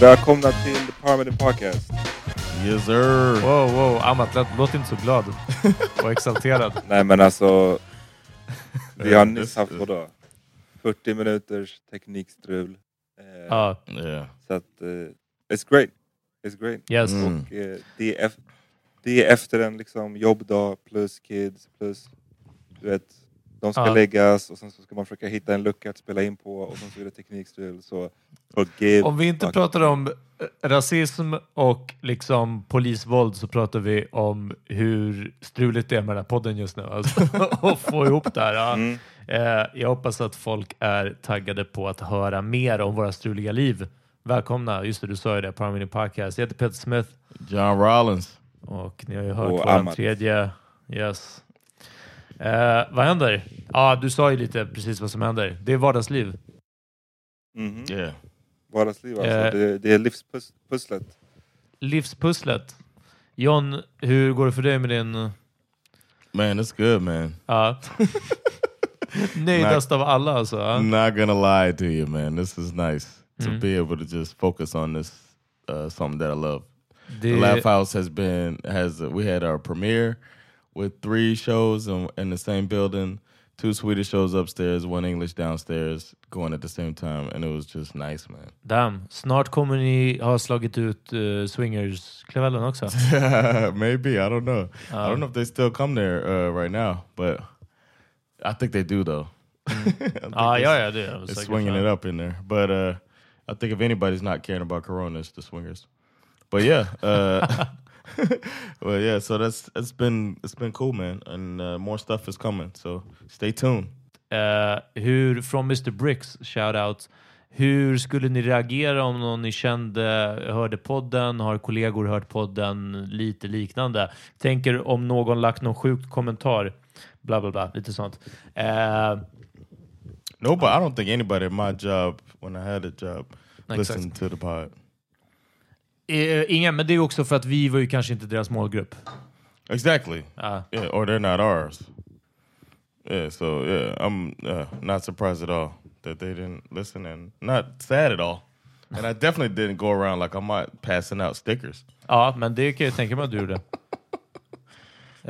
Välkomna till The Parliament Podcast. Yes sir. Wow, wow, Amat, låt, låt inte så glad och exalterad. Nej men alltså, vi har nyss haft vadå? 40 minuters teknikstrul. Eh, Ja, Yeah. Så att, eh, it's great. It's great. yes. Mm. Och eh, det, är det är efter en liksom, jobbdag plus kids plus, du vet, de ska Ja. läggas och sen så ska man försöka hitta en lucka att spela in på och sen så är det teknikstrul. Så forgive. Om vi inte fuck. pratar om eh, rasism och liksom polisvåld så pratar vi om hur struligt det är med den här podden just nu. Alltså, och få ihop det här. Ja. Mm. Eh, jag hoppas att folk är taggade på att höra mer om våra struliga liv. Välkomna, just det, du sa ju det, Parmini Podcast. Jag heter Peter Smith John Rollins. och ni har ju hört Och vår tredje. Yes. Eh, vad händer? Ja, du sa ju lite precis vad som händer. Det är vardagsliv. Mhm. Yeah. Vardagsliv alltså. Eh. Det, det är livspusslet. Livspusslet. John, hur går det för dig med din... Man, it's good man. Ja. Nöjdast av alla alltså. I'm not gonna lie to you man. This is nice to Mm. be able to just focus on this uh, something that I love. The Det, Laugh House has been has we had our premiere with three shows in, in the same building, two Swedish shows upstairs, one English downstairs, going at the same time, and it was just nice, man. damn. Snart kommer ni ha slagit ut uh, swingerskvällen också. Maybe I don't know. I don't Um, know if they still come there uh, right now, but I think they do though. I think Ja, it's- ja, ja, det är de It's säkert. swinging it up in there, but uh, I think if anybody's not caring about Corona, it's the swingers. But yeah, uh, well, yeah. So that's it's been it's been cool, man, and uh, more stuff is coming. So stay tuned. Eh, hur, från Mr Bricks, shout out. Hur skulle ni reagera om någon ni kände hörde podden, har kollegor hört podden, lite liknande? Tänker om någon lagt någon sjukt kommentar, bla bla bla, lite sånt. Eh, No, but I don't think anybody at my job when I had a job listened to the pod. Eh, ingen, men det är också för att vi var ju kanske inte deras målgrupp. Exactly. Ja. Yeah, or they're not ours. Yeah, so yeah, I'm uh, not surprised at all that they didn't listen, and not sad at all. And I definitely didn't go around like I'm not passing out stickers. ja, men det kan jag tänka mig att du gjorde.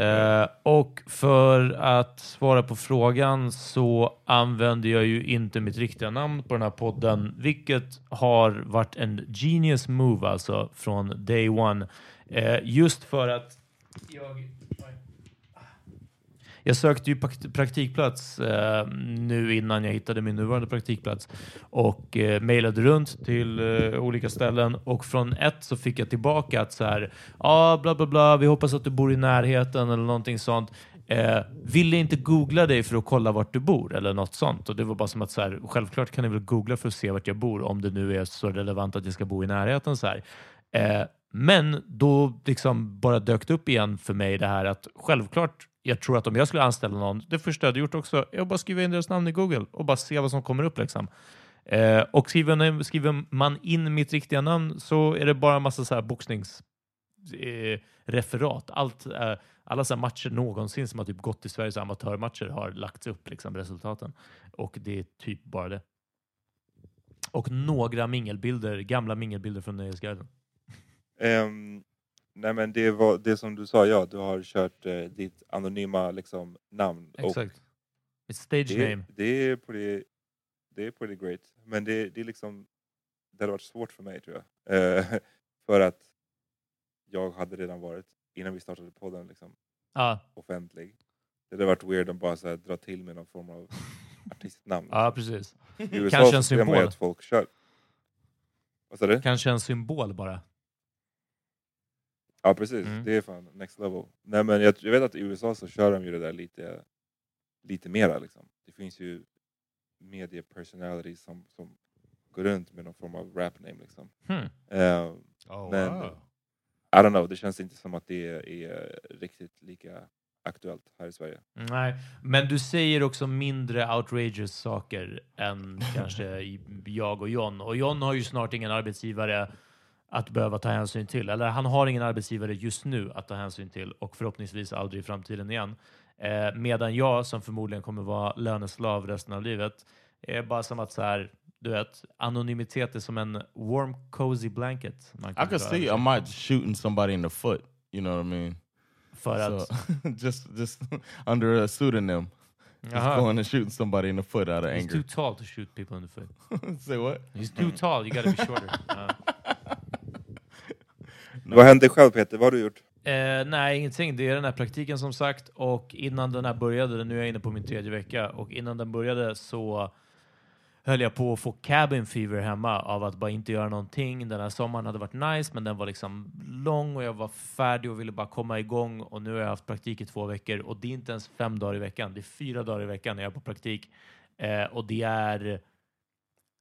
Eh, och för att svara på frågan så använder jag ju inte mitt riktiga namn på den här podden, vilket har varit en genius move alltså från day one. Eh, just för att jag... Jag sökte ju praktikplats eh, nu innan jag hittade min nuvarande praktikplats och eh, mejlade runt till eh, olika ställen och från ett så fick jag tillbaka att så här, ja bla bla bla, vi hoppas att du bor i närheten eller någonting sånt. Eh, ville inte googla dig för att kolla vart du bor eller något sånt. Och det var bara som att så här, självklart kan ni väl googla för att se vart jag bor om det nu är så relevant att jag ska bo i närheten. Så här. Eh, men då liksom bara dök det upp igen för mig det här att självklart, jag tror att om jag skulle anställa någon, det första jag hade gjort också, är att bara skriva in deras namn i Google och bara se vad som kommer upp. Liksom. Eh, och skriver, skriver man in mitt riktiga namn så är det bara en massa så här boxnings eh, referat. Allt, eh, alla så här matcher någonsin som har typ gått i Sveriges amatörmatcher har lagts upp, liksom, resultaten. Och det är typ bara det. Och några mingelbilder, gamla mingelbilder från Nöjesguiden. Um, nej men det var det som du sa, ja, du har kört eh, ditt anonyma liksom, namn. Exakt. Ett stage det, name. det, är pretty, det är pretty great. Men det, det är liksom, det hade varit svårt för mig tror jag. Eh, för att jag hade redan varit, innan vi startade podden, liksom, Ja, offentlig. Det hade varit weird att bara så här, dra till med någon form av artistnamn. ja precis. I USA Kanske en symbol. att folk kör. Vad sa du? Kanske en symbol bara. Ja precis, Mm. det är fan next level. Nej, men jag, jag vet att i USA så kör de ju det där lite, lite mera. Liksom. Det finns ju media personalities som, som går runt med någon form av rap name. Liksom. Hmm. Eh, Oh, Men- wow. I don't know, det känns inte som att det är, är riktigt lika aktuellt här i Sverige. Nej, men du säger också mindre outrageous saker än kanske jag och John. Och John har ju snart ingen arbetsgivare att behöva ta hänsyn till. Eller han har ingen arbetsgivare just nu att ta hänsyn till och förhoppningsvis aldrig i framtiden igen. Eh, medan jag, som förmodligen kommer vara löneslav resten av livet, är bara som att så här, du vet, anonymitet är som en warm cozy blanket. Man I kan could dra see I might shooting somebody in the foot. You know what I mean? För att... So, just just under a pseudonym, just Jaha. going and shooting somebody in the foot out of He's anger. too tall to shoot people in the foot. Say what? He's too tall, you gotta be shorter. Ja. Vad hände själv Peter? Vad har du gjort? Eh, nej, ingenting. Det är den här praktiken som sagt. Och innan den här började, nu är jag inne på min tredje vecka, och innan den började så höll jag på att få cabin fever hemma av att bara inte göra någonting. Den här sommaren hade varit nice, men den var liksom lång och jag var färdig och ville bara komma igång. Och nu har jag haft praktik i två veckor och det är inte ens fem dagar i veckan. Det är fyra dagar i veckan när jag är på praktik. Eh, och det är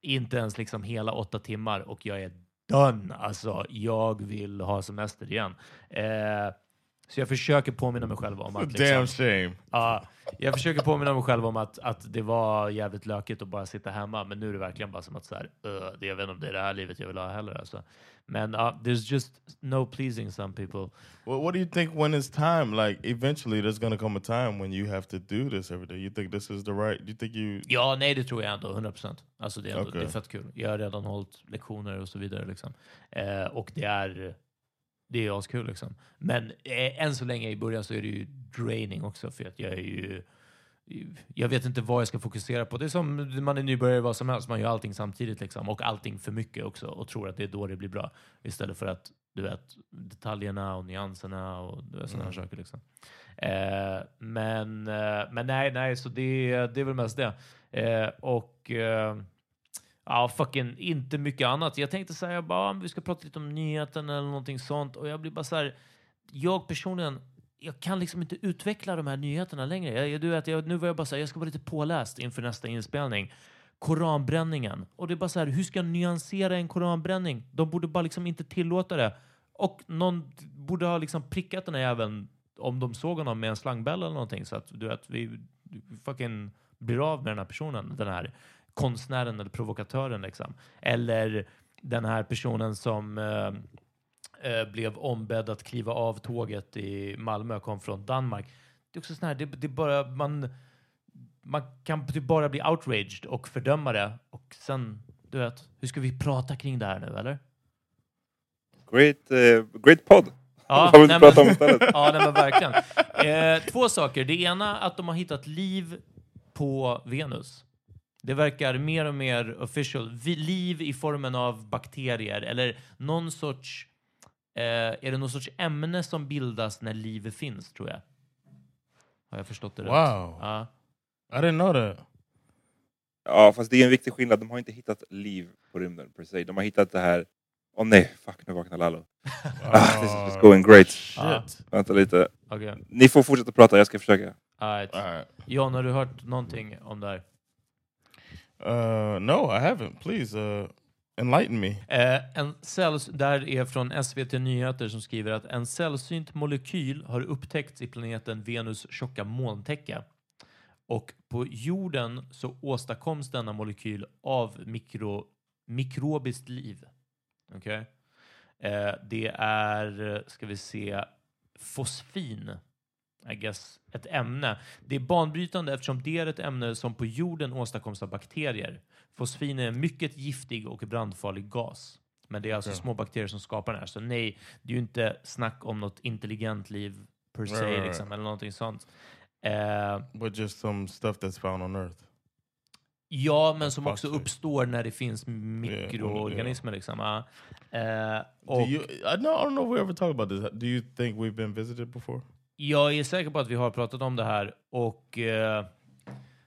inte ens liksom hela åtta timmar och jag är done. Alltså, jag vill ha semester igen. Eh, så jag försöker påminna mig själv om att... Damn Liksom, shame. ja, jag försöker påminna mig själv om att, att det var jävligt lökigt att bara sitta hemma, men nu är det verkligen bara som att så här, uh, det, jag vet inte om det är det här livet jag vill ha heller. Alltså. Men ja, there's just no pleasing some people. Well, what do you think when it's time? Like, eventually, there's gonna come a time when you have to do this every day. You think this is the right? You think you? Ja, nej, det tror jag ändå, 100 procent. Alltså det är, ändå, Okej. det är fett kul. Jag har redan hållit lektioner och så vidare. Liksom. Eh, och det är, det är askul liksom. Men eh, än så länge i början så är det ju draining också för att jag är ju jag vet inte vad jag ska fokusera på. Det är som man är nybörjare vad som helst. Man gör allting samtidigt liksom. och allting för mycket också och tror att det är då det blir bra istället för att du vet detaljerna och nyanserna och sådana här saker. Liksom. Eh, men, eh, men nej, nej, så det, det är väl mest det. Eh, och eh, ja, fucking inte mycket annat. Jag tänkte säga bara ah, vi ska prata lite om nyheten eller någonting sånt och jag blir bara så här. Jag personligen, jag kan liksom inte utveckla de här nyheterna längre. Jag, du vet, jag, nu var jag bara så här, jag ska vara lite påläst inför nästa inspelning. Koranbränningen. Och det är bara så här, hur ska jag nyansera en koranbränning? De borde bara liksom inte tillåta det. Och någon borde ha liksom prickat den här jäveln om de såg honom med en slangbella eller någonting så att du vet, vi vi fucking blir av med den här personen, den här konstnären eller provokatören liksom. Eller den här personen som eh, eh, blev ombedd att kliva av tåget i Malmö, kom från Danmark. Det är också sån här, det, det är bara, man, man kan typ bara bli outraged och fördöma det och sen, du vet, hur ska vi prata kring det här nu eller? Great, eh, great podd! Ja, Vad vill du nej, prata om men- istället? Ja, nej, men verkligen. Eh, två saker. Det ena att de har hittat liv på Venus. Det verkar mer och mer official. Vi, liv i formen av bakterier eller någon sorts... Eh, är det någon sorts ämne som bildas när liv finns, tror jag? Har jag förstått det rätt? Wow, Ja. I didn't know that. Ja, fast det är en viktig skillnad. De har inte hittat liv på rymden per se. De har hittat det här... Åh nej, fuck nu vaknar Lalo. Ah, this is just going great. Ja. Shit. Vänta lite. Okej. Ni får fortsätta prata, jag ska försöka. Alright. All right. John, har du hört någonting om det här? Uh, no, I haven't. Please uh, enlighten me. Eh, en cells, där är från SVT Nyheter som skriver att en sällsynt molekyl har upptäckts i planeten Venus tjocka molntäcke. Och på jorden så åstadkoms denna molekyl av mikro, mikrobiskt liv. Okay? Eh, det är, eh, ska vi se, fosfin i guess, ett ämne. Det är banbrytande eftersom det är ett ämne som på jorden åstadkoms av bakterier. Fosfin är en mycket giftig och brandfarlig gas. Men det är alltså Okej. små bakterier som skapar den här. Så nej, det är ju inte snack om något intelligent liv per se, Right, right, right. liksom, eller någonting sånt. Eh, But just some stuff that's found on Earth. ja, men som också uppstår när det finns mikroorganismer. Liksom. ja. Eh, och Do you, I, don't know if we ever talked about this. Do you think we've been visited before? Jag är säker på att vi har pratat om det här och eh,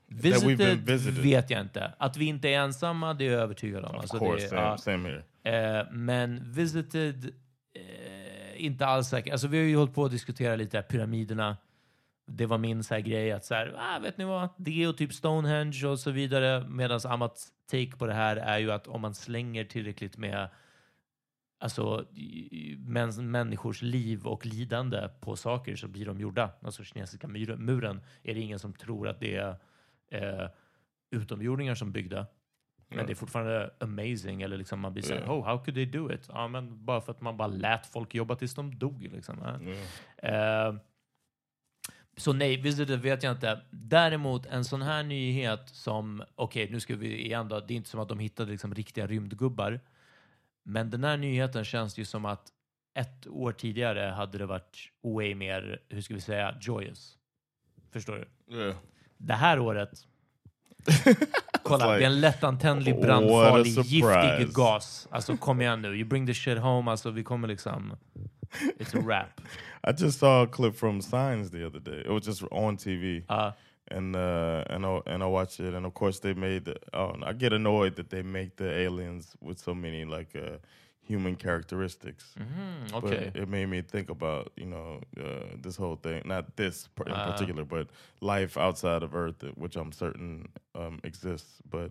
visited, vet jag inte. Att vi inte är ensamma, det är jag övertygad om. Of Alltså, course, det, same, ja, same here. eh, men visited, eh, inte alls säker. Alltså, vi har ju hållit på att diskutera lite här, pyramiderna. Det var min så här, grej att så här, ah, vet ni vad, det och typ Stonehenge och så vidare. Medan Amats take på det här är ju att om man slänger tillräckligt med alltså, mäns, människors liv och lidande på saker så blir de gjorda. Alltså kinesiska muren är det ingen som tror att det är eh, utomjordingar som byggde. Men det är fortfarande amazing. Eller liksom man blir såhär, Ja. oh, how could they do it? Ja, men bara för att man bara lät folk jobba tills de dog. Liksom. Yeah. Eh, så nej, visited vet jag inte. Däremot en sån här nyhet som, okej nu ska vi igen då, det är inte som att de hittade liksom riktiga rymdgubbar. Men den här nyheten känns ju som att ett år tidigare hade det varit way mer, hur ska vi säga, joyous. Förstår du? Yeah. Det här året, kolla, like, det är en lättantändlig, brandfarlig, giftig gas. Alltså kom igen nu, you bring the shit home, alltså vi kommer liksom, it's a wrap. I just saw a clip from Signs the other day. It was just on TV, Ja. And uh, and I and I watched it, and of course they made. The, know, I get annoyed that they make the aliens with so many like uh, human characteristics. Mhm, Okej. But it made me think about you know uh, this whole thing, not this in Ah. particular, but life outside of Earth, which I'm certain um, exists. But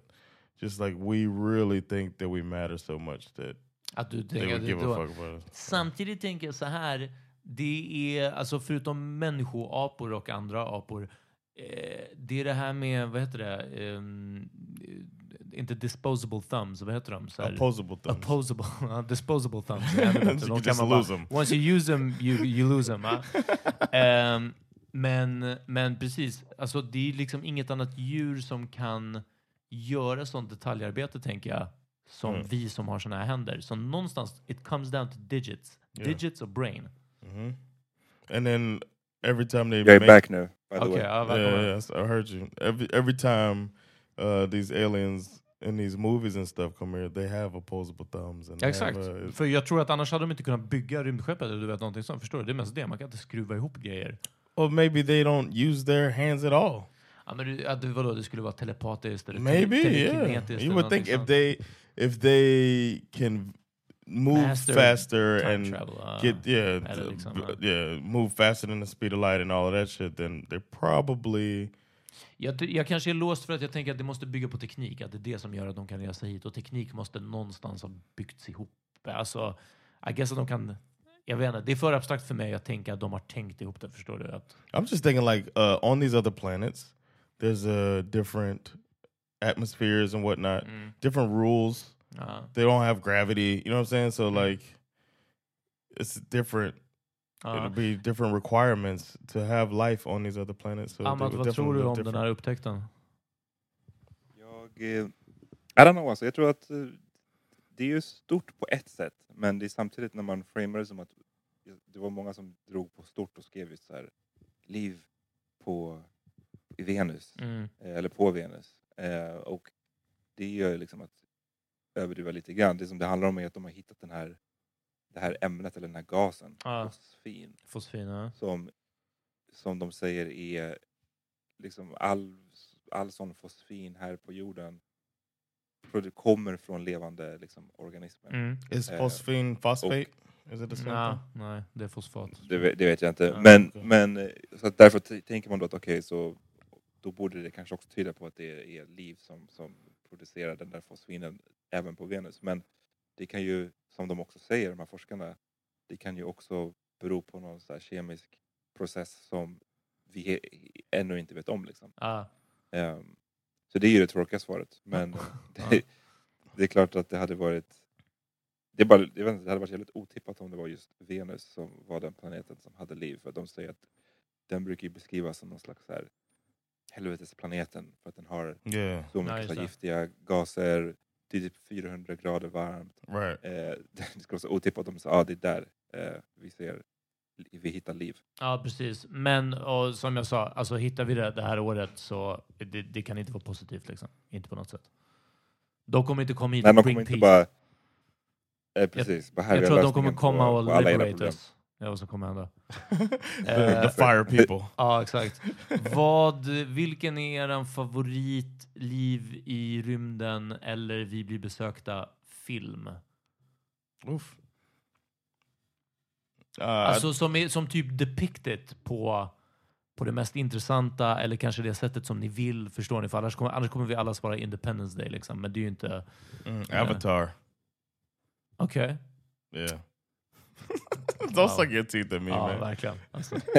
just like we really think that we matter so much that Att du they tänker would att give då. a fuck about us. Samtidigt tänker jag så här, det är alltså förutom människoapor och andra apor, det är det här med, vad heter det, eh, inte disposable thumbs, vad heter de? Så här, Opposable thumbs. Opposable, ja, disposable thumbs. De kan man bara-. Once you use them, you, you lose them. ja. Ehm, men, men precis, alltså det är liksom inget annat djur som kan göra sånt detaljarbete, tänker jag, som Mm. vi som har såna här händer. Så någonstans, it comes down to digits. Yeah. Digits och brain. hmm And then every time they är make, back nu, by the Okej, way. ja, yeah, välkommen. yes, I heard you. Every every time uh, these aliens in these movies and stuff come here, they have opposable thumbs. And exakt. have, uh, För jag tror att annars hade de inte kunnat bygga rymdskeppet eller du vet någonting sånt. Förstår du? Det är mest det. Man kan inte skruva ihop grejer. or maybe they don't use their hands at all. Ja, men du, att, det- vadå, det skulle vara telepatiskt eller Maybe, tele- yeah. telekinetiskt You would think if sånt. they if they can move Master faster and travel, ja. get yeah liksom, ja. yeah move faster than the speed of light and all of that shit, then they're probably Jag, jag kanske är låst för att jag tänker att det måste bygga på teknik. Att det är det som gör att de kan resa hit. Och teknik måste någonstans ha byggts ihop. Alltså, I guess att de kan... Jag vet inte, det är för abstrakt för mig att tänka att de har tänkt ihop det. Förstår du? Att, I'm just thinking like uh, on these other planets, there's a different atmospheres and whatnot, mm, different rules. Ja, They don't have gravity. You know what I'm saying? So Mm. like, it's different. ja. It'll be different requirements to have life on these other planets. So Amat, vad tror du om den different. här upptäckten? Jag... eh, I don't know alltså, jag tror att eh, det är ju stort på ett sätt, men det är samtidigt när man framar det som att det var många som drog på stort och skrev just så här liv på i Venus, Mm. eh, eller på Venus. Eh, och det gör ju liksom att överdriva lite grann. Det som det handlar om är att de har hittat den här, det här ämnet eller den här gasen, Ja. fosfin, Fosfin, ja. som, som de säger är liksom all, all sån fosfin här på jorden kommer från levande liksom, organismer. Mm. Is Eh, phosphine phosphate? Is it the same Ja, thing? nej, det är fosfat. Det, vet- det vet jag inte. Ja, men, okej. men så att därför tänker man då att okej, så då borde det kanske också tyda på att det är liv som, som producerar den där fosfinen även på Venus. Men det kan ju, som de också säger, de här forskarna, det kan ju också bero på någon så här kemisk process som vi ännu inte vet om. Liksom. Ja. Ehm, så det är ju det tråkiga svaret. Men det, det är klart att det hade varit det, bara, jag vet inte, det hade varit jävligt otippat om det var just Venus som var den planeten som hade liv. För de säger att den brukar ju beskrivas som någon slags här, helvetesplaneten för att den har Yeah, så mycket Ja, giftiga gaser, det är typ 400 grader varmt. right. Eh, det ska vara så otippat, de sa ah, det är där eh, vi ser, vi hittar liv. Ja, precis. Men och, som jag sa, alltså, hittar vi det det här året så det, det kan inte vara positivt. Liksom. Inte på något sätt. De kommer inte komma hit Nej, och bring peace. bara... Eh, precis, jag är tror att de kommer komma och era liberate problem. Är vad som kommer hända. the, Eh, the fire people. Ja, exakt. Vad, vilken är er favorit liv i rymden eller vi blir besökta film? Oof. Uh, Alltså som, är, som typ depicted på, på det mest intressanta eller kanske det sättet som ni vill, förstår ni? För annars kommer, annars kommer vi alla svara Independence Day liksom. Men det är ju inte... mm, Avatar. Okej. Yeah. Don't Wow. suck your teeth at me, Ja, man. verkligen. Alltså,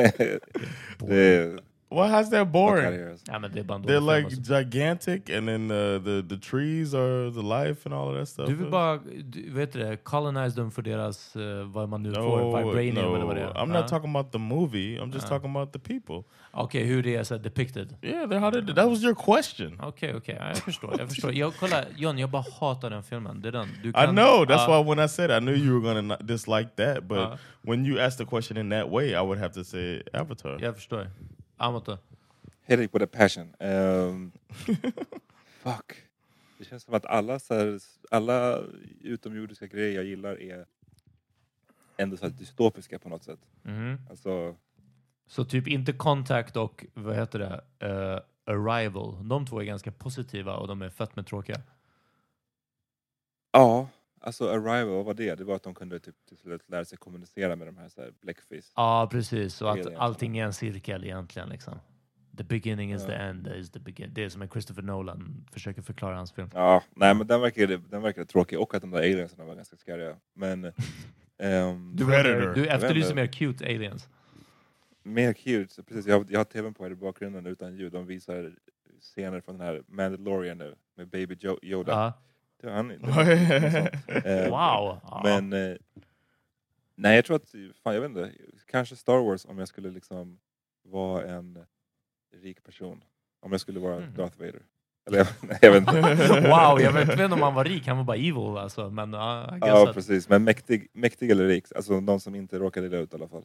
det. Why how's that boring? ja, men det är bara en dålig They're film, like alltså. gigantic, and then uh, the the trees are the life and all of that stuff. Du vill bara, du, vet det, colonize dem för deras, uh, vad man nu får, vibranium eller vad det är. I'm not talking about the movie. I'm just Uh. talking about the people. Okej, hur det är så depicted. Yeah, they're how they, that was your question. Okej, okej. Ja, jag förstår. Jag förstår. Jag, kolla, John, jag bara hatar den filmen. Det är den. Du I kan- know. That's Ja, why when I said I knew you were gonna dislike that, but Uh. when you asked the question in that way, I would have to say Avatar. Jag förstår. Amato. Hit it with a passion. Ehm, fuck. Det känns som att alla, så här, alla utomjordiska grejer jag gillar är ändå så här dystopiska på något sätt. Mhm. Alltså, Så typ inte Contact och vad heter det? Eh, Arrival. De två är ganska positiva och de är fett med tråkiga. ja, alltså Arrival, vad var det? Det var att de kunde typ till slut lära sig kommunicera med de här, så här blackface. Ja, precis. Och att allting är en cirkel egentligen. Liksom. The beginning is Ja. the end is the begin. Det är som en Christopher Nolan försöker förklara hans film. Ja, nej men den verkade, den verkade tråkig och att de där aliensen var ganska skäriga. Men ehm, Du, du efterlyser mer cute aliens. Mer cute, precis, jag, jag har tvn på här i bakgrunden utan ljud. De visar scener från den här Mandalorian nu med Baby jo Yoda. Det var han, det var. Eh, Wow! Ja. Men eh, nej, jag tror att, fan jag vet inte, kanske Star Wars om jag skulle liksom vara en rik person. Om jag skulle vara Mm. Darth Vader. Eller nej, jag vet inte. wow, jag vet inte om han var rik, han var bara evil alltså. Men guess Ja precis, men mäktig, mäktig eller rik, alltså någon som inte råkar illa ut i alla fall.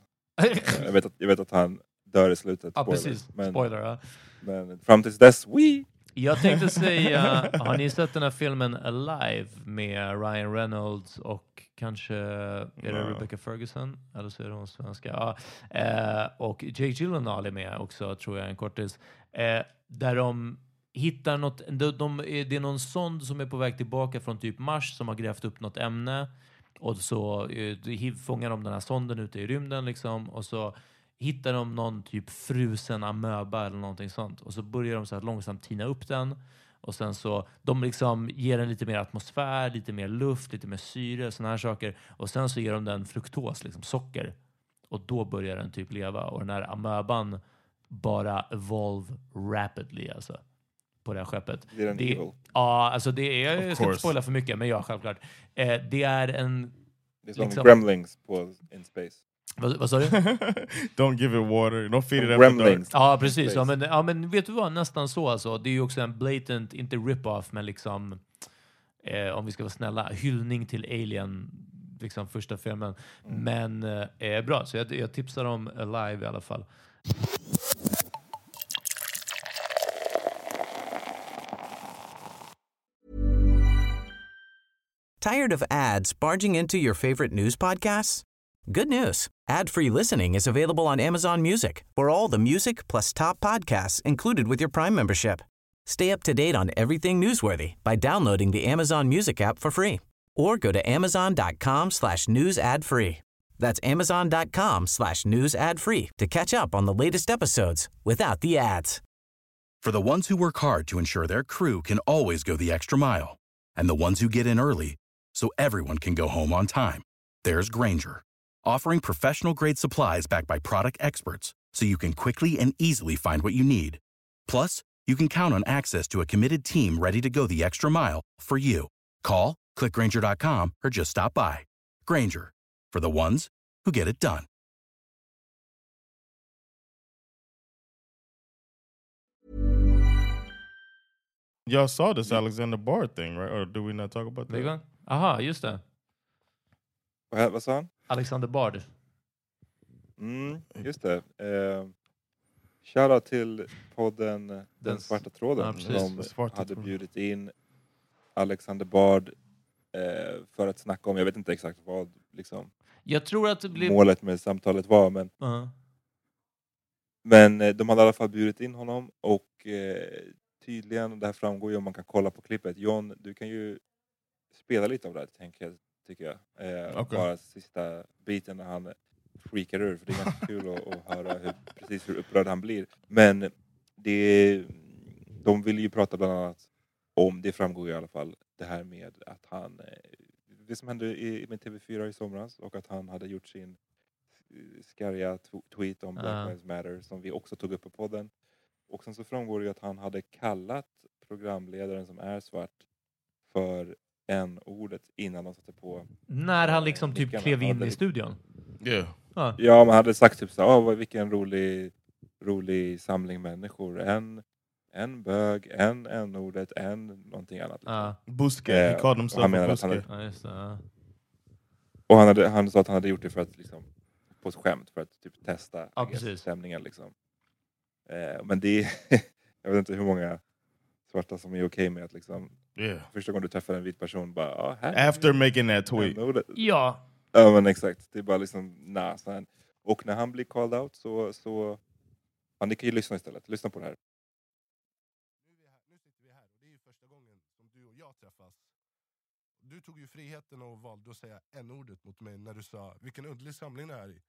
Jag vet att, jag vet att han dör i slutet, ja, spoilers. precis. Men, Spoiler. Ja. men fram tills dess, we Jag tänkte säga, har ni sett den här filmen Alive med Ryan Reynolds och kanske är det Nej. Rebecca Ferguson? Eller så är det hon svenska. Ja. Eh, och Jake Gyllenhaal är med också, tror jag, en kortis. Eh, där de hittar något, de, de, det är någon sond som är på väg tillbaka från typ Mars som har grävt upp något ämne. Och så eh, fångar de den här sonden ute i rymden liksom. Och så hittar de någon typ frusen amöba eller någonting sånt. Och så börjar de så här långsamt tina upp den. Och sen så, de liksom ger den lite mer atmosfär, lite mer luft, lite mer syre, såna här saker. Och sen så ger de den fruktos, liksom socker. Och då börjar den typ leva. Och den här amöban bara evolve rapidly alltså. På det här skeppet. Det- evil. Ja, alltså det är, jag ska inte spoila för mycket, men ja, självklart. Eh, det är en, Det är som liksom- Gremlings på In Space. vad, vad sa du? don't give it water. Don't feed it. Gremlings. Ja, precis. Ja men, ja, men vet du vad? Nästan så alltså. Det är ju också en blatant, inte rip-off, men liksom, eh, om vi ska vara snälla, hyllning till Alien, liksom första filmen. Mm. Men eh, bra, så jag, jag tipsar om Alive i alla fall. Tired of ads barging into your favorite news podcasts? Good news. Ad-free listening is available on Amazon Music for all the music plus top podcasts included with your Prime membership. Stay up to date on everything newsworthy by downloading the Amazon Music app for free or go to amazon.com slash news ad free. That's amazon.com slash news ad free to catch up on the latest episodes without the ads. For the ones who work hard to ensure their crew can always go the extra mile, and the ones who get in early so everyone can go home on time. There's Granger, offering professional grade supplies backed by product experts so you can quickly and easily find what you need. Plus, you can count on access to a committed team ready to go the extra mile for you. Call, clickgranger.com, or just stop by. Granger, for the ones who get it done. Y'all saw this Alexander Bard thing, right? Or do we not talk about that? Aha, just det. Vad, vad sa han? Alexander Bard. Mm, just det. Eh, Shoutout till podden Den, Den- svarta tråden. ja, precis. de svarta hade tråden. bjudit in Alexander Bard eh, för att snacka om, jag vet inte exakt vad liksom, Jag tror att det blir... målet med samtalet var, men, Ja. men eh, de hade i alla fall bjudit in honom och eh, tydligen, det här framgår ju om man kan kolla på klippet, John, du kan ju spela lite av det här, tänker jag, tycker jag. Eh, Okej. Bara sista biten när han freakar ur, för det är ganska kul att, att höra hur, precis hur upprörd han blir. Men det, de vill ju prata bland annat om, det framgår i alla fall, det här med att han, eh, det som hände i, med TV4 i somras och att han hade gjort sin eh, skarriga tw- tweet om Black Ja. Lives Matter som vi också tog upp på podden. Och sen så framgår det att han hade kallat programledaren som är svart för n-ordet innan de satte på. När han liksom typ Mickarna klev in hade- i studion. Yeah. Ja. Ja, man hade sagt typ så här, "Åh, vad- vilken rolig, rolig samling människor. En, en bög, en n-ordet, en någonting annat. liksom. Ja. Busque. Eh, he called och himself han menar att han hade. Ja. och han, hade, han sa att han hade gjort det för att liksom, på ett skämt, för att typ testa precis. stämningen. Liksom. Eh, men det är, jag vet inte hur många svarta som är okej med att liksom, Yeah. första gången du träffar en vit person bara, här After making that tweet. ja. Ja men exakt, det är bara liksom nah, så här. Och när han blir called out så, så ja, ni kan ju lyssna istället, lyssna på det här. Nu, är här, sitter vi här det är ju första gången som du och jag träffas. Du tog ju friheten och valde att säga n-ordet mot mig när du sa vilken underlig samling det är i.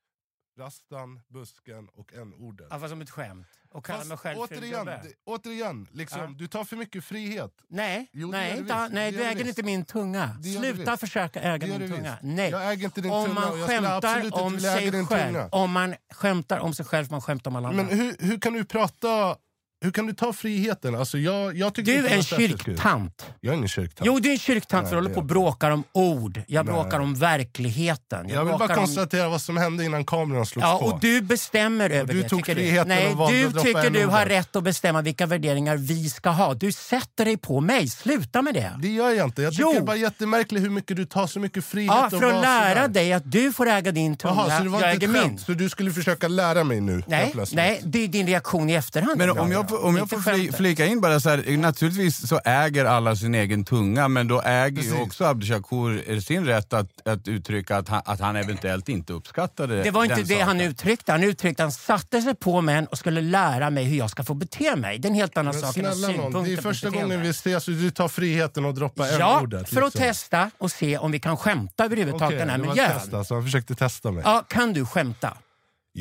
Rastan, busken och n-ordet. Ja, fast som ett skämt. Och kalla mig själv återigen, det, återigen liksom, Ja. du tar för mycket frihet. Nej, Jo, nej, visst. nej du äger inte min tunga. Sluta försöka äga min tunga. Nej. Jag äger inte din om tunga man skämtar om sig själv, om man skämtar om sig själv man skämtar om alla andra. Men hur, hur kan du prata, hur kan du ta friheten? Alltså jag, jag tycker du är en kyrktant. Jag är ingen kyrktant. Jo, du är en kyrktant Nej, för du håller på och bråkar om ord. Jag Nej. bråkar om verkligheten. jag vill bara om- konstatera vad som hände innan kameran slogs Ja, på. och du bestämmer över du det. tog tycker du. friheten Nej, och du tycker du har rätt att bestämma vilka värderingar vi ska ha. Du sätter dig på mig. Sluta med det. Det gör jag inte. Jag tycker Jo. bara jättemärkligt hur mycket du tar så mycket frihet. Ja, och för att lära sådär. dig att du får äga din tunga, Jaha, så det var jag inte äger min. Så du skulle försöka lära mig nu? Nej, det är din reaktion i efterhand. Men ibland. om jag, om jag får skämtet. flika in bara så här, naturligtvis så äger alla sin egen tunga, men då äger ju Precis. också Abdushakur sin rätt att, att uttrycka att han, att han eventuellt inte uppskattade Det var inte det han saken. uttryckte. Han uttryckte han satte sig på mig och skulle lära mig hur jag ska få bete mig. Det är en helt annan Men sak än synpunkter det är första gången vi ses och du tar friheten att droppa Ja, n-ordet. för att liksom. testa och se om vi kan skämta överhuvudtaget Okej, den här det var miljön. ett test alltså. Han försökte testa mig. Ja, kan du skämta?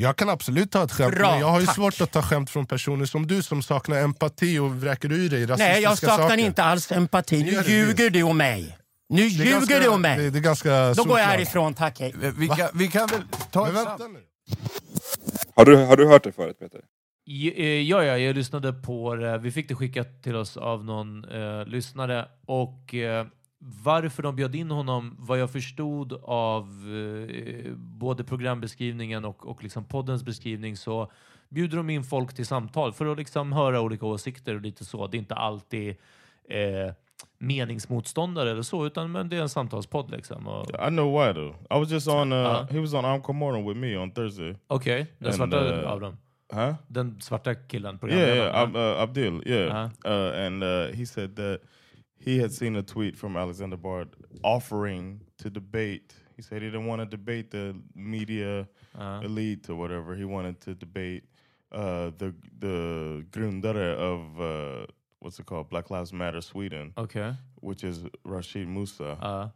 Jag kan absolut ta ett skämt, Bra, men jag har ju tack. svårt att ta skämt från personer som du som saknar empati och vräker ur dig rasistiska Nej, jag saknar saker. inte alls empati. Det Nu ljuger du om mig. Nu Det är ljuger ganska- du om Det, mig. det är ganska Då går jag härifrån, tack hej. Vi kan, vi kan väl ta Men vänta nu. Har du, har du hört det förut Peter? Ja, eh, ja, ja, jag lyssnade på det. Vi fick det skickat till oss av någon eh, lyssnare. Och eh, varför de bjöd in honom, vad jag förstod av eh, både programbeskrivningen och, och liksom poddens beskrivning, så bjuder de in folk till samtal för att liksom höra olika åsikter och lite så. Det är inte alltid eh, meningsmotståndare eller så, utan men det är en samtalspodd. Liksom. Och- I know why though. I was just on. Uh, Uh-huh. He was on Amco Morning with me on Thursday. Okej, den And, svarta uh, av dem. Huh? Den svarta killen, Yeah, programledaren. yeah, Ab, uh, Abdul. Yeah, Uh-huh. uh, and uh, he said that he had seen a tweet from Alexander Bard offering to debate. He said he didn't want to debate the media Ja. elite or whatever. He wanted to debate uh, the the grundare of uh, what's it called, Black Lives Matter Sweden, Okay, which is Rashid Musa, Ja.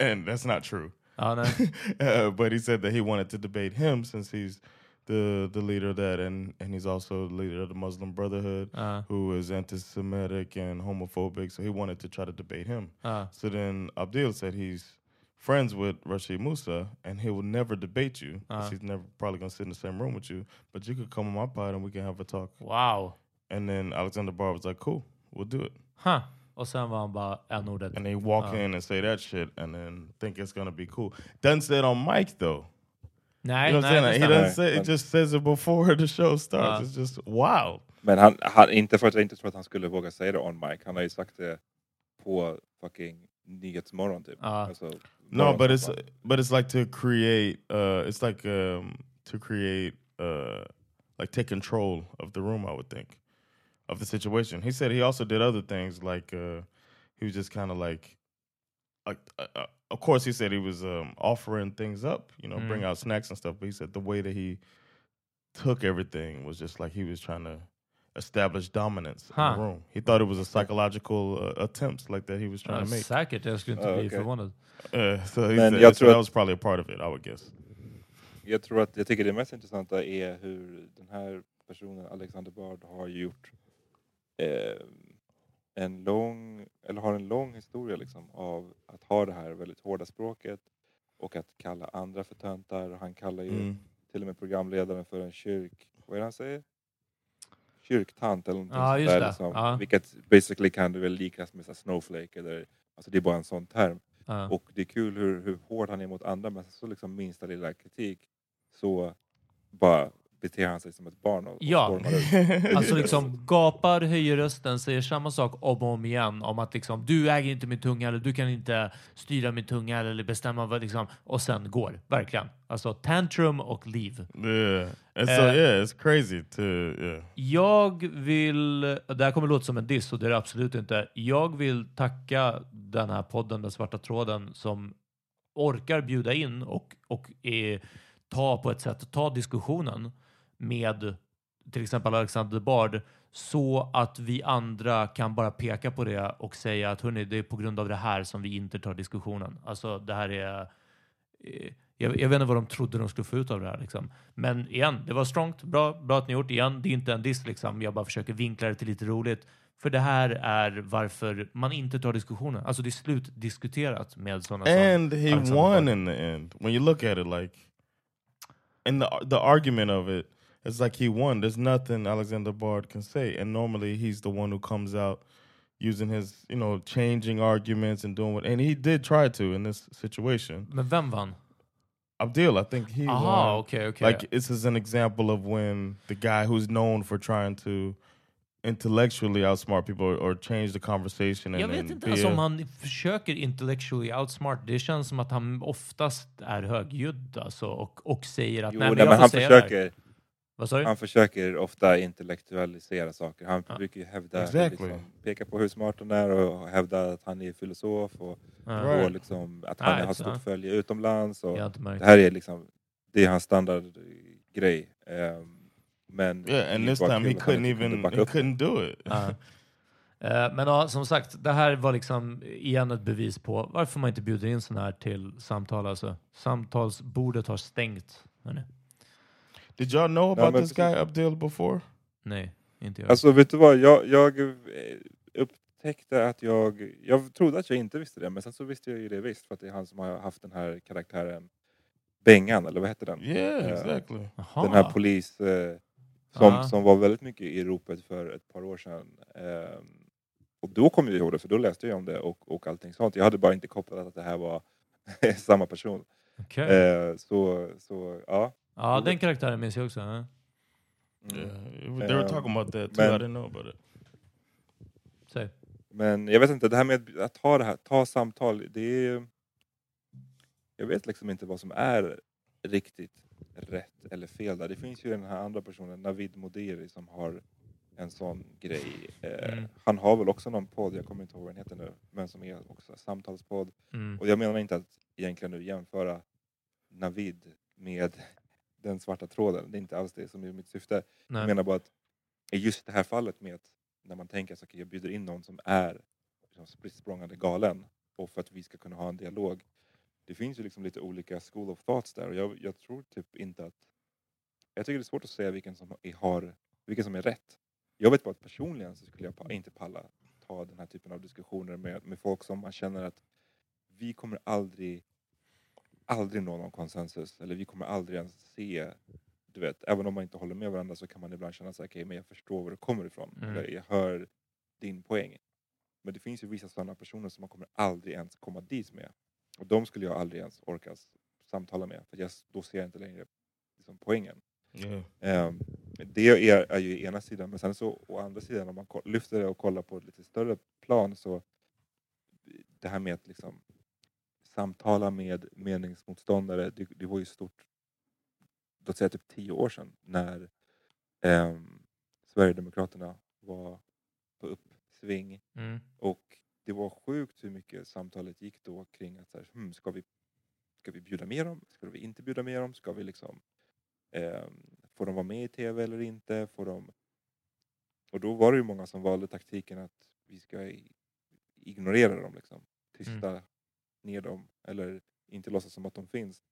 and that's not true. Ja, nej. uh, but he said that he wanted to debate him since he's the the leader of that, and and he's also the leader of the Muslim Brotherhood, Ja. who is anti-Semitic and homophobic. So he wanted to try to debate him. Ja. So then Abdil said he's friends with Rashid Musa, and he will never debate you. 'cause Uh. He's never probably gonna sit in the same room with you. But you could come on my pod and we can have a talk. Wow. And then Alexander Barr was like, "Cool, we'll do it." Huh. Och sen var han bara n-ordet. And they walk Uh. in and say that shit, and then think it's gonna be cool. Doesn't say it on mic though. Nej, You know what I'm nej, saying? he doesn't say it. Just says it before the show starts. Uh. it's just wow. Men han, han, inte för att jag inte tror att han skulle våga säga det on mic. Han har ju sagt det på fucking Nyhetsmorgon typ. Ja. Alltså, No, but it's morgonsoffa. but it's like to create. Uh, it's like um, to create, uh, like take control of the room. I would think of the situation. He said he also did other things like uh, he was just kind of like, like uh, uh, of course he said he was um, offering things up, you know, Mm. bring out snacks and stuff. But he said the way that he took everything was just like he was trying to establish dominance in the room. He thought it was a psychological uh, attempt like that he was trying Ja, to make. säkert, jag skulle inte Ja, bli okej. förvånad. Uh, so he Men said, jag so tror that was probably a part of it, I would guess. Jag tror att jag tycker det mest intressanta är hur den här personen, Alexander Bard, har gjort eh, en lång, eller har en lång historia liksom av att ha det här väldigt hårda språket och att kalla andra för töntar. Han kallar ju Mm. till och med programledaren för en kyrk... Vad är det han säger? Kyrktant eller någonting Ja, sånt där. Liksom, Ja. Vilket basically kan du väl liknas med så snowflake eller... Alltså det är bara en sån term. Ja. Och det är kul hur, hur hård han är mot andra men så liksom minsta lilla kritik så bara beter han sig som ett barn och, och Ja. stormar ut. Alltså liksom gapar, höjer rösten, säger samma sak om och om igen om att liksom du äger inte min tunga eller du kan inte styra min tunga eller bestämma vad liksom och sen går. Verkligen. Alltså tantrum och leave. Yeah, and so Uh, yeah, it's crazy to yeah. Jag vill, det här kommer låta som en diss och det är det absolut inte. Jag vill tacka den här podden, Den svarta tråden, som orkar bjuda in och, och är, ta på ett sätt, ta diskussionen med till exempel Alexander Bard så att vi andra kan bara peka på det och säga att hörni, det är på grund av det här som vi inte tar diskussionen. Alltså det här är eh, jag, jag vet inte vad de trodde de skulle få ut av det här. Liksom. Men igen, det var strongt. Bra, bra att ni gjort. Igen, det är inte en diss. Liksom. Jag bara försöker vinkla det till lite roligt. För det här är varför man inte tar diskussionen. Alltså det är slutdiskuterat med sådana som And he Alexander won Bard. in the end. When you look at it, like, and the the argument of it, it's like he won. There's nothing Alexander Bard can say, and normally he's the one who comes out using his, you know, changing arguments and doing what. And he did try to in this situation. Men vem vann? Abdil, I think he Aha, won. okay, okej. Like this is an example of when the guy who's known for trying to intellectually outsmart people or, or change the conversation. And, Jag vet and inte be ens a- om han försöker intellectually outsmart. Det känns som att han oftast är högljudd alltså, och, och säger att Jo, nej, men nej, jag men får han säga det här." Han försöker ofta intellektualisera saker. Han brukar ju hävda, Exactly. liksom, peka på hur smart han är och hävda att han är filosof och, Ja. Right. och liksom, att han Right, har stort följe utomlands. Och det här är liksom, det är hans standardgrej. Um, men Yeah, and this time he couldn't even he couldn't do it. Ja. Eh, Men ja, som sagt, det här var liksom igen ett bevis på varför man inte bjuder in sådana här till samtal. Alltså. Samtalsbordet har stängt. hörni. Did y'all know Ja, about men this guy Abdil before? Nej, inte jag. Alltså vet du vad, jag, jag eh, upptäckte att jag, jag trodde att jag inte visste det, men sen så visste jag ju det visst för att det är han som har haft den här karaktären Bengan, eller vad heter den? Yeah, Eh, exactly. Jaha. Den här polis eh, som, Ja. som var väldigt mycket i ropet för ett par år sedan. Eh, och då kom jag ihåg det, för då läste jag om det och, och allting sånt. Jag hade bara inte kopplat att det här var samma person. Okej. Eh, så, så ja. Ja, den karaktären minns jag också. ja. Yeah, they were talking about that too. men- I didn't know about it. Säg. Men jag vet inte, det här med att ta det här, ta samtal, det är... Jag vet liksom inte vad som är riktigt rätt eller fel där. Det finns ju den här andra personen, Navid Modiri, som har en sån grej. Eh, Mm. Han har väl också någon podd, jag kommer inte ihåg vad den heter nu, men som är också samtalspodd. Mm. Och jag menar inte att egentligen nu jämföra Navid med den svarta tråden. Det är inte alls det som är mitt syfte. Nej. Jag menar bara att i just det här fallet med att när man tänker att okay, jag bjuder in någon som är liksom spritt språngande galen och för att vi ska kunna ha en dialog. Det finns ju liksom lite olika school of thoughts där och jag, jag tror typ inte att... Jag tycker det är svårt att säga vilken som är, har, vilken som är rätt. Jag vet bara att personligen så skulle jag inte palla ta den här typen av diskussioner med, med folk som man känner att vi kommer aldrig aldrig nå någon konsensus eller vi kommer aldrig ens se du vet, även om man inte håller med varandra så kan man ibland känna här, okej, men jag förstår var du kommer ifrån. Mm. Eller jag hör din poäng. Men det finns ju vissa sådana personer som man kommer aldrig ens komma dit med. Och de skulle jag aldrig ens orka samtala med. För jag, då ser jag inte längre liksom, poängen. Yeah. Ehm, det är, är ju ena sidan, men sen så å andra sidan om man lyfter det och kollar på ett lite större plan så det här med att liksom samtala med meningsmotståndare, det, det var ju stort, låt säga typ tio år sedan när ehm, Sverigedemokraterna var på uppsving Mm. och det var sjukt hur mycket samtalet gick då kring att så här, hmm, ska, vi, ska vi bjuda med dem? Ska vi inte bjuda med dem? Ska vi liksom, ehm, får de vara med i tv eller inte? Får de... Och då var det ju många som valde taktiken att vi ska ignorera dem, liksom. tysta ner dem eller inte låtsas som att de finns.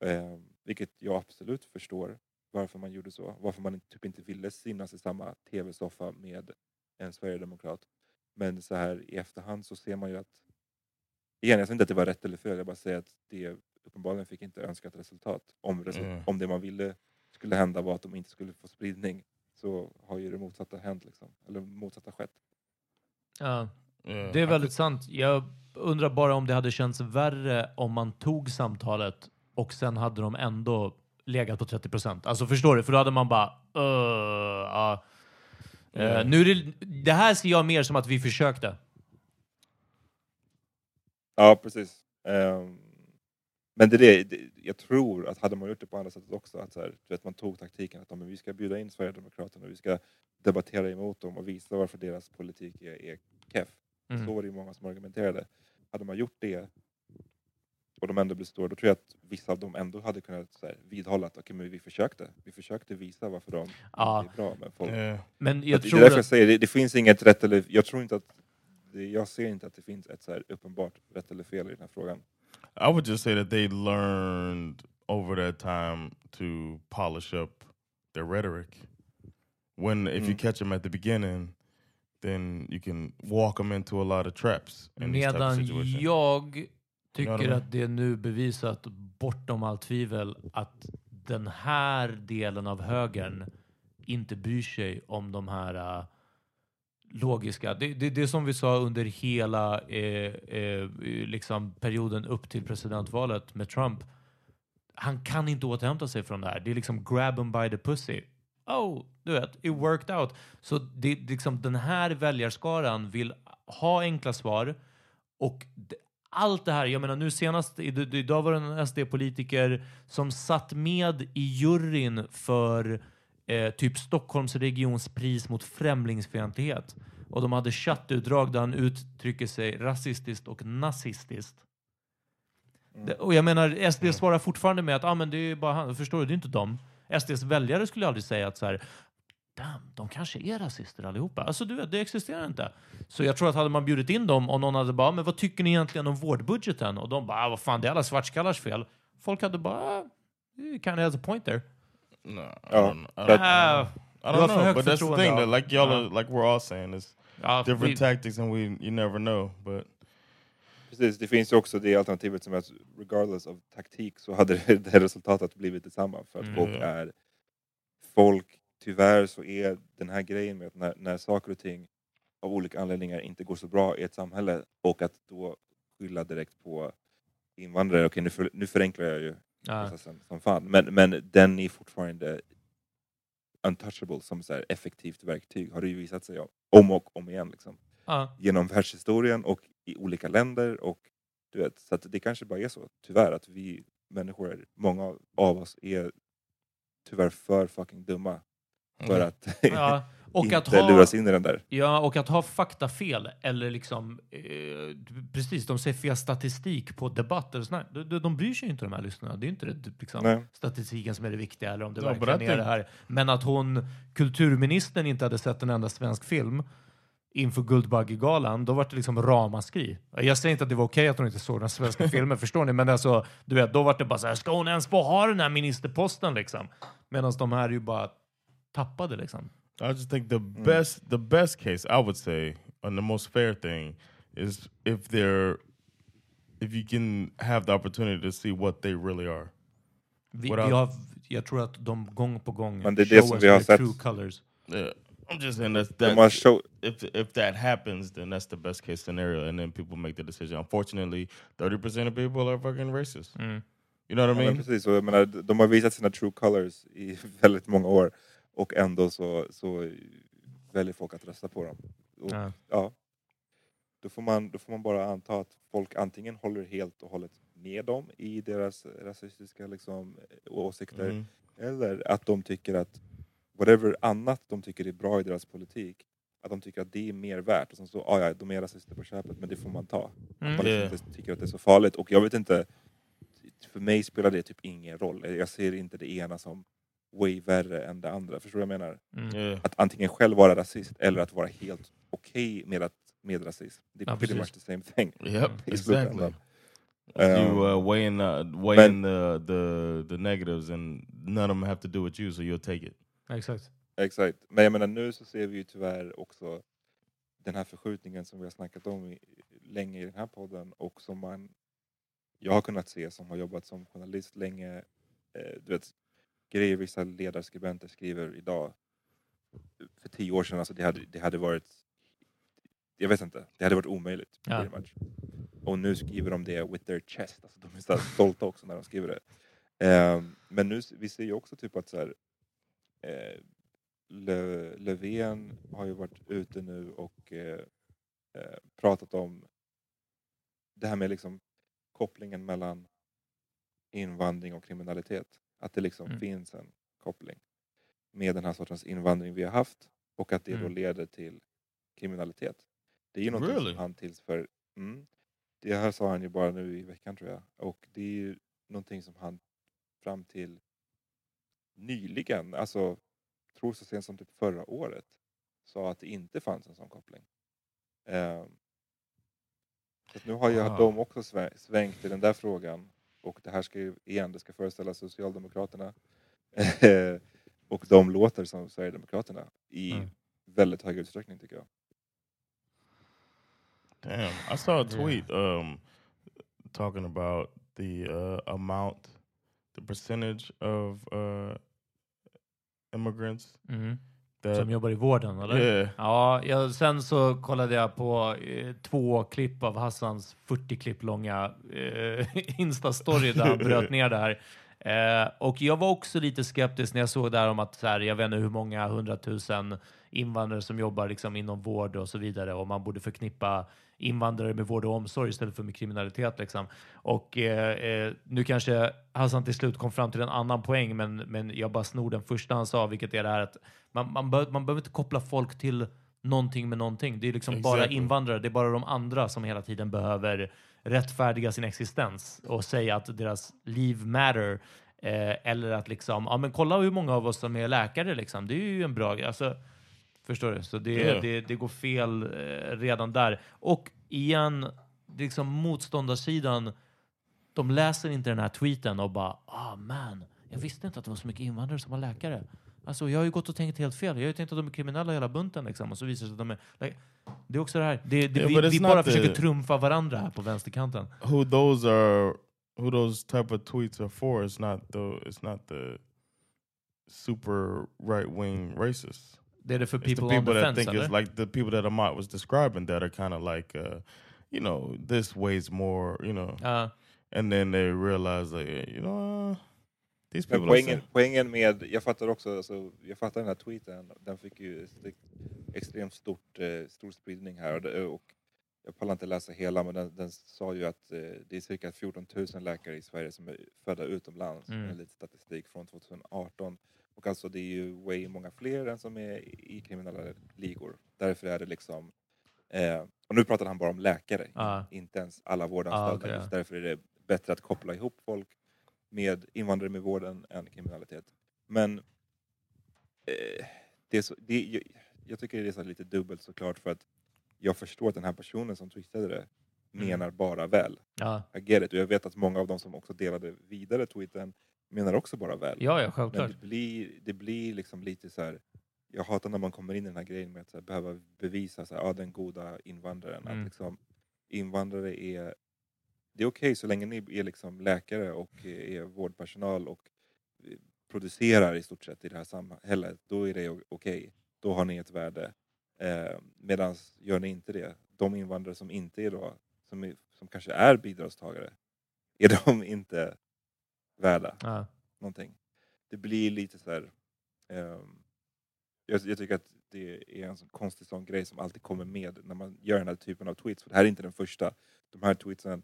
Ehm, vilket jag absolut förstår varför man gjorde så. Varför man typ inte ville synas i samma tv-soffa med en sverigedemokrat. Men så här i efterhand så ser man ju att... Igen, jag säger inte att det var rätt eller fel, jag bara säger att det uppenbarligen fick inte önskat resultat. Om, resul- Mm. om det man ville skulle hända var att de inte skulle få spridning så har ju det motsatta hänt. Liksom. Eller motsatta skett. Ja. Det är väldigt sant. Jag undrar bara om det hade känts värre om man tog samtalet och sen hade de ändå legat på 30 procent. Alltså förstår du? För då hade man bara... "Öh, ja." Eh, Mm. nu är det, det här ser jag mer som att vi försökte. Ja, precis. Ehm, men det är det, det, jag tror att hade man gjort det på andra sättet också, att så här, du vet, man tog taktiken att men vi ska bjuda in Sverigedemokraterna, vi ska debattera emot dem och visa varför deras politik är, är keff. Mm. Så var det ju många som argumenterade. Hade man gjort det och de ändå blev stora, då tror jag att vissa av dem ändå hade kunnat så här, vidhålla att okay, men vi försökte. Vi försökte visa varför de Ja. är bra. Men folk, Yeah. Men jag det är tror därför jag att... säger, det, det finns inget rätt eller... Jag tror inte att... Det, jag ser inte att det finns ett så här uppenbart rätt eller fel i den här frågan. I would just say that they learned over that time to polish up their rhetoric. When if you Mm. catch them at the beginning, then you can walk them into a lot of traps in Medan jag tycker Ja, de är- att det är nu bevisat bortom allt tvivel att den här delen av högern inte bryr sig om de här äh, logiska. Det, det, det är som vi sa under hela eh, eh, liksom perioden upp till presidentvalet med Trump. Han kan inte återhämta sig från det här. Det är liksom grab him by the pussy. Oh, du vet, it worked out. Så det, liksom den här väljarskaran vill ha enkla svar och det, allt det här, jag menar nu senast, idag var det en SD-politiker som satt med i juryn för eh, typ Stockholms regions pris mot främlingsfientlighet. Och de hade chattutdrag där han uttrycker sig rasistiskt och nazistiskt. Det, och jag menar, SD svarar fortfarande med att ah, men det är bara han, förstår du, det är inte dem. SDs väljare skulle aldrig säga att så här, Damn, de kanske är rasister allihopa. Alltså du vet, det existerar inte. Så jag tror att hade man bjudit in dem och någon hade bara, men vad tycker ni egentligen om vårdbudgeten? Och de bara, ah, vad fan, det är alla svartskallars fel. Folk hade bara, ah, kind of has a point there. No, I Ja, don't, I don't, Ah, I don't know, högt but that's the thing that like y'all, are, like we're all saying is different tactics, and we you never know. But Precis, det finns ju också det alternativet som är att regardless av taktik så hade det, resultatet blivit detsamma. För att Mm. folk är... Folk, tyvärr så är den här grejen med att när, när saker och ting av olika anledningar inte går så bra i ett samhälle och att då skylla direkt på invandrare. Okej, nu, för, nu förenklar jag ju ja, processen som fan. Men, men den är fortfarande untouchable som så effektivt verktyg har det ju visat sig om och om igen. Liksom. ja, Genom världshistorien och i olika länder. Och, du vet, så att det kanske bara är så, tyvärr, att vi människor, många av oss är tyvärr för fucking dumma för att ja. Och inte att ha, luras in i den där. Ja, och att ha faktafel eller liksom eh, precis, de säger fel statistik på debatter och sånt där. de, de bryr sig ju inte de här lyssnarna. Det är inte det, liksom, Nej. statistiken som är det viktiga eller om det Ja, verkligen är det här. Men att hon, kulturministern, inte hade sett en enda svensk film inför Guldbaggegalan, då var det liksom ramaskri. Jag säger inte att det var okej att hon inte såg några svenska filmer, förstår ni? Men alltså, du vet, då var det bara så här, ska hon ens få ha den här ministerposten liksom? Medan de här ju bara tappade liksom. I just think the best the best case I would say and the most fair thing is if they're if you can have the opportunity to see what they really are. Vi, vi har, jag tror att de gång på gång Men det är det som vi har sett. true colors. Yeah. I'm just saying that's that show, if if that happens then that's the best case scenario and then people make the decision. Unfortunately, 30% of people are fucking racist. Mm. You know what I mean? men precis, och jag menar, de har visat sina true colors i väldigt många år. Och ändå så, så väljer folk att rösta på dem. Och, Ja. ja. Då, får man, då får man bara anta att folk antingen håller helt och hållet med dem i deras rasistiska liksom, åsikter Mhm. eller att de tycker att whatever annat de tycker är bra i deras politik att de tycker att det är mer värt. Och sen så, ah, ja, de är rasister på köpet men det får man ta. Mm. Att man liksom inte tycker att det är så farligt. Och jag vet inte, för mig spelar det typ ingen roll. Jag ser inte det ena som way värre än det andra. Förstår du vad jag menar? Mm. Att antingen själv vara rasist eller att vara helt okej med, att, med rasism. Det är Ja, pretty precis. much the same thing. Yep, i exactly. slutändan. you Um, uh, weighing uh, weighing the, the the negatives, and none of them have to do with you, so you'll take it. Exakt. Exakt. Men jag menar nu så ser vi ju tyvärr också den här förskjutningen som vi har snackat om i, länge i den här podden och som man jag har kunnat se som har jobbat som journalist länge. Eh, du vet, grejer vissa ledarskribenter skriver idag. För tio år sedan, alltså det hade, det hade varit jag vet inte, det hade varit omöjligt. Ja. Och nu skriver de det with their chest. Alltså de är så stolta också när de skriver det. Ehm, men nu, vi ser ju också typ att så här, eh, Löfven har ju varit ute nu och eh, eh, pratat om det här med liksom kopplingen mellan invandring och kriminalitet. Att det liksom Mm. finns en koppling med den här sortens invandring vi har haft och att det då Mm. leder till kriminalitet. Det är ju något Really? som han tillför. Mm, det här sa han ju bara nu i veckan tror jag. Och det är ju någonting som han fram till nyligen, alltså tror så sent som typ förra året, sa att det inte fanns en sån koppling. Ehm, så nu har ju Wow. de också svä- svängt i den där frågan. Och det här ska ju igen, det ska föreställa Socialdemokraterna. och de låter som Sverigedemokraterna i Mm. väldigt hög utsträckning tycker jag. Damn, I saw a tweet um, talking about the uh, amount, the percentage of uh, immigrants Mm. that Som jobbar i vården, eller? yeah, Ja, jag, sen så kollade jag på eh, två klipp av Hassans 40 klipp långa eh, Insta-story där han bröt ner det här. Eh, och jag var också lite skeptisk när jag såg där om att så här, jag vet inte hur många hundratusen invandrare som jobbar liksom inom vård och så vidare och man borde förknippa invandrare med vård och omsorg istället för med kriminalitet. Liksom. Och eh, eh, nu kanske Hassan till slut kom fram till en annan poäng, men, men jag bara snor den första han sa, vilket är det här att man, man, bör, man behöver inte koppla folk till någonting med någonting. Det är liksom bara Exactly. invandrare, det är bara de andra som hela tiden behöver rättfärdiga sin existens och säga att deras liv matter. Eh, eller att liksom, ja men kolla hur många av oss som är läkare liksom. Det är ju en bra. Alltså, förstår du? Så det, Ja. det, det går fel eh, redan där. Och igen, liksom motståndarsidan, de läser inte den här tweeten och bara, ah man, jag visste inte att det var så mycket invandrare som var läkare. Alltså, jag har ju gått och tänkt helt fel. Jag har ju tänkt att de är kriminella hela bunten liksom. Och så visar det sig att de är... Like, det är också det här. Det, det, Yeah, vi vi bara the- försöker trumfa varandra här på vänsterkanten. who those are, who those type of tweets are for. It's not the, it's not the super right wing racists. Är det för It's the people, on people the that fence, think it's like the people that Amat was describing that are kind of like, uh, you know, this weighs more, you know, Ja. and then they realize like, you know, uh, these people. poängen, poängen med, jag fattar också, alltså, jag fattar den här tweeten, den fick ju extremt stort, eh, stor spridning här och, jag pallar inte läsa hela men den, den sa ju att eh, det är cirka 14 000 läkare i Sverige som är födda utomlands, Mm. mm. lite statistik från 2018. Och alltså det är ju way många fler än som är i kriminella ligor. Därför är det liksom, eh, och nu pratar han bara om läkare, Ja. inte ens alla vårdanställda. Ah, ja. Just därför är det bättre att koppla ihop folk med invandrare med vården än kriminalitet. Men eh, det är så, det, jag, jag tycker det är så lite dubbelt såklart för att jag förstår att den här personen som twittrade det Mm. menar bara väl. Ja. Jag get it. Och jag vet att många av dem som också delade vidare tweeten menar också bara väl. ja, ja, Men självklart. det blir, det blir liksom lite så här. Jag hatar när man kommer in i den här grejen med att här, behöva bevisa så här, ja, den goda invandraren. Mm. Att liksom, invandrare är... Det är okej så länge ni är liksom läkare och är vårdpersonal och producerar i stort sett i det här samhället. Då är det okej. Då har ni ett värde. Eh, Medan gör ni inte det, de invandrare som inte är då, som, är, som kanske är bidragstagare, är de inte värda Ja. någonting. Det blir lite så här... ehm, jag, jag tycker att det är en sån konstig sån grej som alltid kommer med när man gör den här typen av tweets. För det här är inte den första. De här tweetsen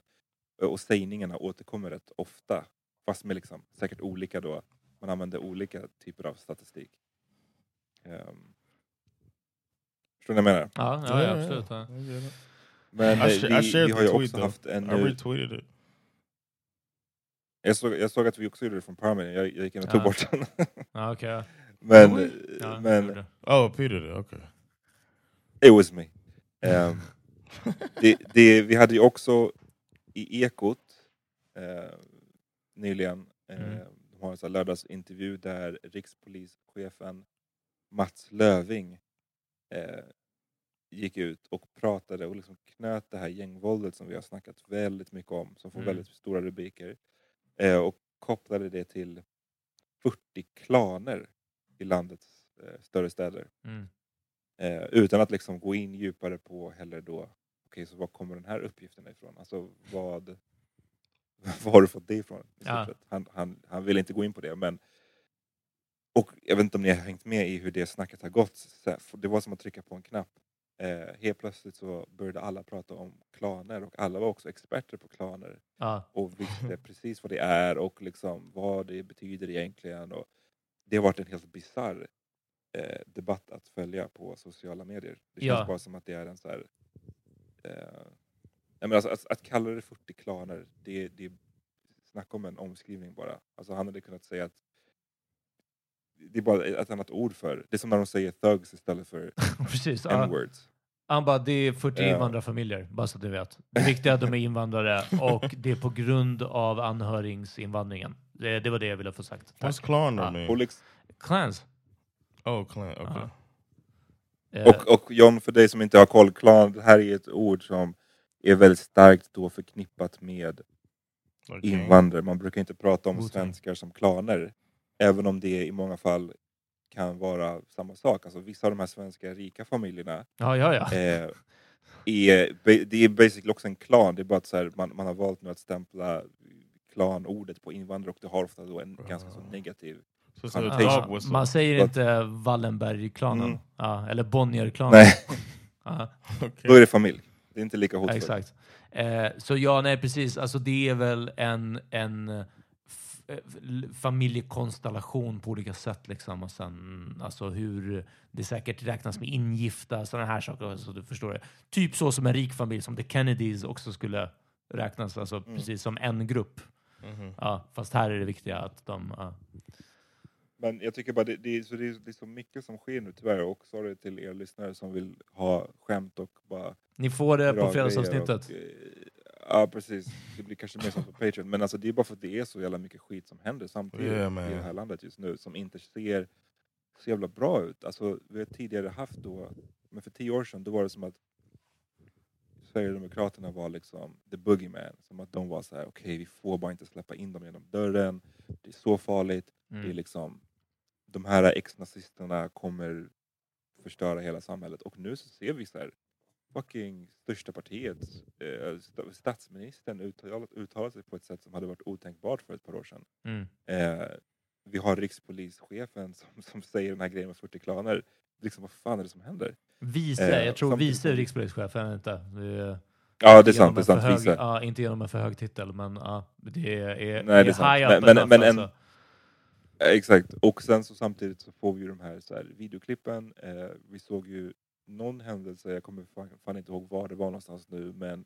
och sägningarna återkommer rätt ofta. Fast med liksom, säkert olika då. Man använder olika typer av statistik. Um, förstår ni vad jag menar? Ja, ja, ja absolut. Ja. Men I eh, vi, vi har ju också haft en... I eh, retweeted it. Jag såg, jag såg att vi också gjorde det från Meeting. Jag, jag gick in och tog Ja. bort den. Okej. ja. men Ja, men. Oh, Peter did. Okay. it was me. Ehm, det, det, vi hade ju också i Ekot eh, nyligen, eh, Mm. de har en sån lördagsintervju där rikspolischefen Mats Löving eh, gick ut och pratade och liksom knöt det här gängvåldet som vi har snackat väldigt mycket om, som får Mm. väldigt stora rubriker, eh, och kopplade det till 40 klaner i landets eh, större städer. Mm. Eh, utan att liksom gå in djupare på heller då, okej så var kommer den här uppgiften ifrån? Alltså vad, var har du fått det ifrån? Ja. Han, han, han vill inte gå in på det men och jag vet inte om ni har hängt med i hur det snacket har gått. Det var som att trycka på en knapp. Eh, helt plötsligt så började alla prata om klaner och alla var också experter på klaner Ja. och visste precis vad det är och liksom vad det betyder egentligen. Och det har varit en helt bisarr eh, debatt att följa på sociala medier. Det känns Ja. bara som att det är en så här... Eh, men alltså, att, att kalla det 40 klaner, det, det snacka om en omskrivning bara. Alltså han hade kunnat säga att det är bara ett annat ord för det. är som när de säger thugs istället för Precis. N-words. Han bara, det är 40 Ja. invandrarfamiljer, bara så att du vet. Det viktiga är att de är invandrare och det är på grund av anhöringsinvandringen. Det, det var det jag ville få sagt. What's Tack. Klarner Ja. mean? Och, Clans. Oh, clan. Okay. Ja. Eh, och, och John, för dig som inte har koll, klan, det här är ett ord som är väldigt starkt då förknippat med gang. invandrare. Man brukar inte prata om svenskar som klaner. Även om det i många fall kan vara samma sak. Alltså, vissa av de här svenska rika familjerna ja, ja, ja. eh, är, det är basically också en klan. Det är bara att så här, man, man har valt nu att stämpla klanordet på invandrare och det har ofta då en ganska så negativ... Connotation. Man säger inte Wallenberg-klanen. Mm. Ja, eller Bonnier-klanen. Nej, Ja. då Okay. är det familj. Det är inte lika Ja, hotfullt. exakt. Eh, så ja, nej precis. Alltså det är väl en, en familjekonstellation på olika sätt. Liksom. Och sen, alltså hur det säkert räknas med ingifta, sådana här saker. Så du förstår det. Typ så som en rik familj, som The Kennedys också skulle räknas, alltså Mm. precis som en grupp. Mhm. Ja, fast här är det viktiga att de... Ja. Men jag tycker bara det, det, är, så det, är, så mycket som sker nu tyvärr och sorry till er lyssnare som vill ha skämt och bara Ni får det på fredagsavsnittet. och, eh, Ja precis, det blir kanske mer som på Patreon. Men alltså det är bara för att det är så jävla mycket skit som händer samtidigt Yeah, man. i det här landet just nu som inte ser så jävla bra ut. Alltså vi har tidigare haft då, men för tio år sedan då var det som att Sverigedemokraterna var liksom the boogeyman. Som att de var så här: okej vi får bara inte släppa in dem genom dörren. Det är så farligt. Det är Mm. liksom, de här ex-nazisterna kommer förstöra hela samhället. Och nu så ser vi så här, fucking största partiet, eh, sta- statsministern uttalat, uttalat sig på ett sätt som hade varit otänkbart för ett par år sedan. Mm. Eh, vi har rikspolischefen som, som säger den här grejen med 40 klaner. Liksom, vad fan är det som händer? Vice, Eh, jag tror samtidigt vice rikspolischefen inte. Det är, Ja, det är sant. Det är en sant. hög, Vice. ja, inte genom en för hög titel, men ja, det är, är, Nej, det är sant. high Men- up men- men en- alltså. Eh, Exakt, och sen så samtidigt så får vi ju de här, så här videoklippen. Eh, vi såg ju någon händelse, jag kommer fan, fan inte ihåg var det var någonstans nu, men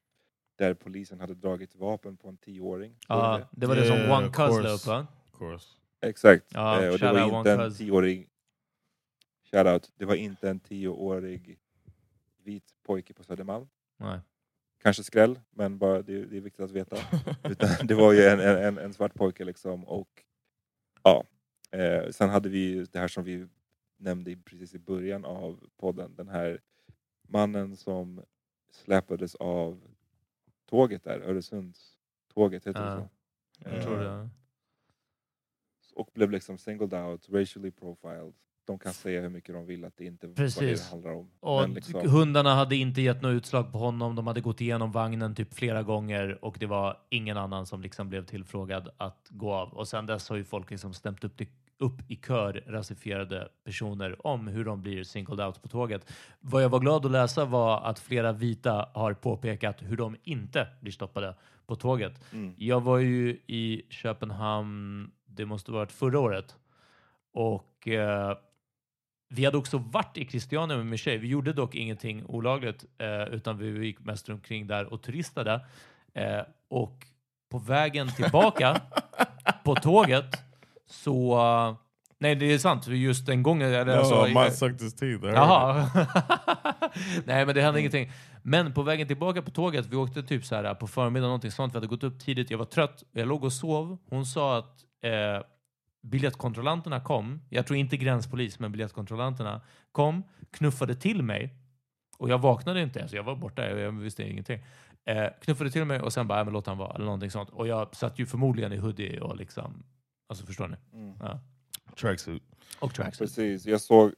där polisen hade dragit vapen på en tioåring. Ja, det? det var det som Yeah, One Cuz la upp va? Of course. Exakt, Ja, eh, och det var out inte en Cuz. tioårig Shoutout, det var inte en tioårig vit pojke på Södermalm. Nej. Kanske skräll, men bara det, det är viktigt att veta. Utan det var ju en, en, en, en svart pojke liksom. Och, ja. eh, sen hade vi ju det här som vi nämnde precis i början av podden. Den här mannen som släpades av tåget där, Öresundståget heter det Ja, så? Jag tror Eh, det. Och blev liksom singled out, racially profiled. De kan säga hur mycket de vill att det inte var det det Precis. handlar om. Och liksom, hundarna hade inte gett något utslag på honom. De hade gått igenom vagnen typ flera gånger och det var ingen annan som liksom blev tillfrågad att gå av. Och sen dess har ju folk liksom stämt upp till upp i kör rasifierade personer om hur de blir singled out på tåget. Vad jag var glad att läsa var att flera vita har påpekat hur de inte blir stoppade på tåget. Mm. Jag var ju i Köpenhamn, det måste varit förra året, och eh, vi hade också varit i Christiania med min tjej. Vi gjorde dock ingenting olagligt, eh, utan vi gick mest omkring där och turistade. Eh, och på vägen tillbaka på tåget så... nej, det är sant. Just den gången... Eller, No, alltså. I heard it. Jaha. Nej, men det hände ingenting. Men på vägen tillbaka på tåget, vi åkte typ så här på förmiddagen, någonting sånt. Vi hade gått upp tidigt, jag var trött, jag låg och sov. Hon sa att eh, biljettkontrollanterna kom, jag tror inte gränspolis, men biljettkontrollanterna kom, knuffade till mig. Och jag vaknade inte ens, jag var borta, jag, jag visste ingenting. Eh, knuffade till mig och sen bara, "Ja, men låt han vara, eller någonting sånt. Och jag satt ju förmodligen i hoodie och liksom, alltså förstår ni? Mm. Ja. Tracksuit. Och tracksuit. Precis, jag såg,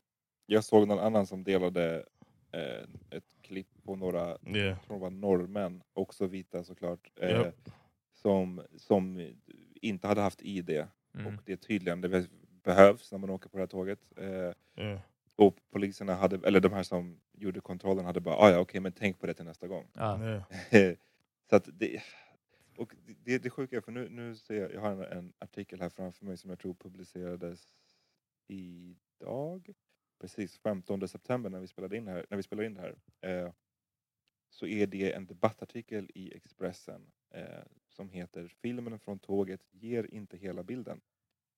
jag såg någon annan som delade eh, ett klipp på några Yeah. jag tror var norrmän, också vita såklart, eh, Japp. som, som inte hade haft ID. Mm. Och det är tydligen det be- behövs när man åker på det här tåget. Eh, Yeah. och poliserna hade, eller de här som gjorde kontrollen hade bara, ah, ja okej men tänk på det till nästa gång. Ja. Yeah. Så att det, och det, det sjuka är, för nu, nu ser jag, jag har en, en artikel här framför mig som jag tror publicerades idag. Precis, 15 september när vi spelade in här, när vi spelar in det här. Eh, så är det en debattartikel i Expressen eh, som heter Filmen från tåget ger inte hela bilden.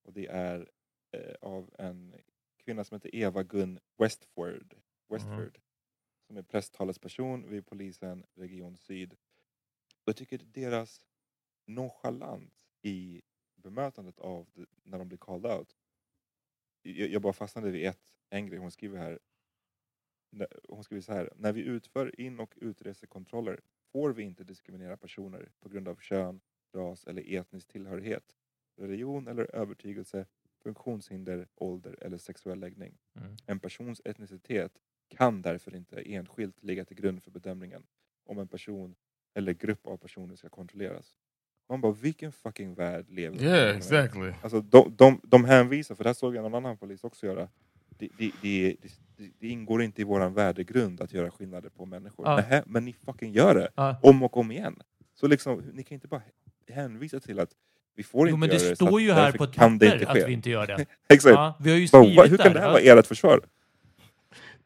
Och det är eh, av en kvinna som heter Eva Gun Westford, Westford som är presstalesperson vid polisen Region Syd. Och jag tycker deras nonchalans i bemötandet av det, när de blir called out. Jag, jag bara fastnade vid ett, en grej hon skriver här. Hon skriver så här. När vi utför in och utresekontroller får vi inte diskriminera personer på grund av kön, ras eller etnisk tillhörighet, religion eller övertygelse, funktionshinder, ålder eller sexuell läggning. Mm. En persons etnicitet kan därför inte enskilt ligga till grund för bedömningen om en person eller grupp av personer ska kontrolleras. Man bara, vilken fucking värld lever? Yeah, exactly. Alltså, de, de, de hänvisar, för det här såg jag någon annan polis också göra, det, det, det, det, det ingår inte i våran värdegrund att göra skillnader på människor. Ja. Nähä, men ni fucking gör det! Ja. Om och om igen. Så liksom, ni kan inte bara hänvisa till att vi får Jo, inte men det göra det, så står ju här på ett det papper att vi inte gör det. Exakt! Ja, vi har ju skrivit hur kan det här vara ert försvar?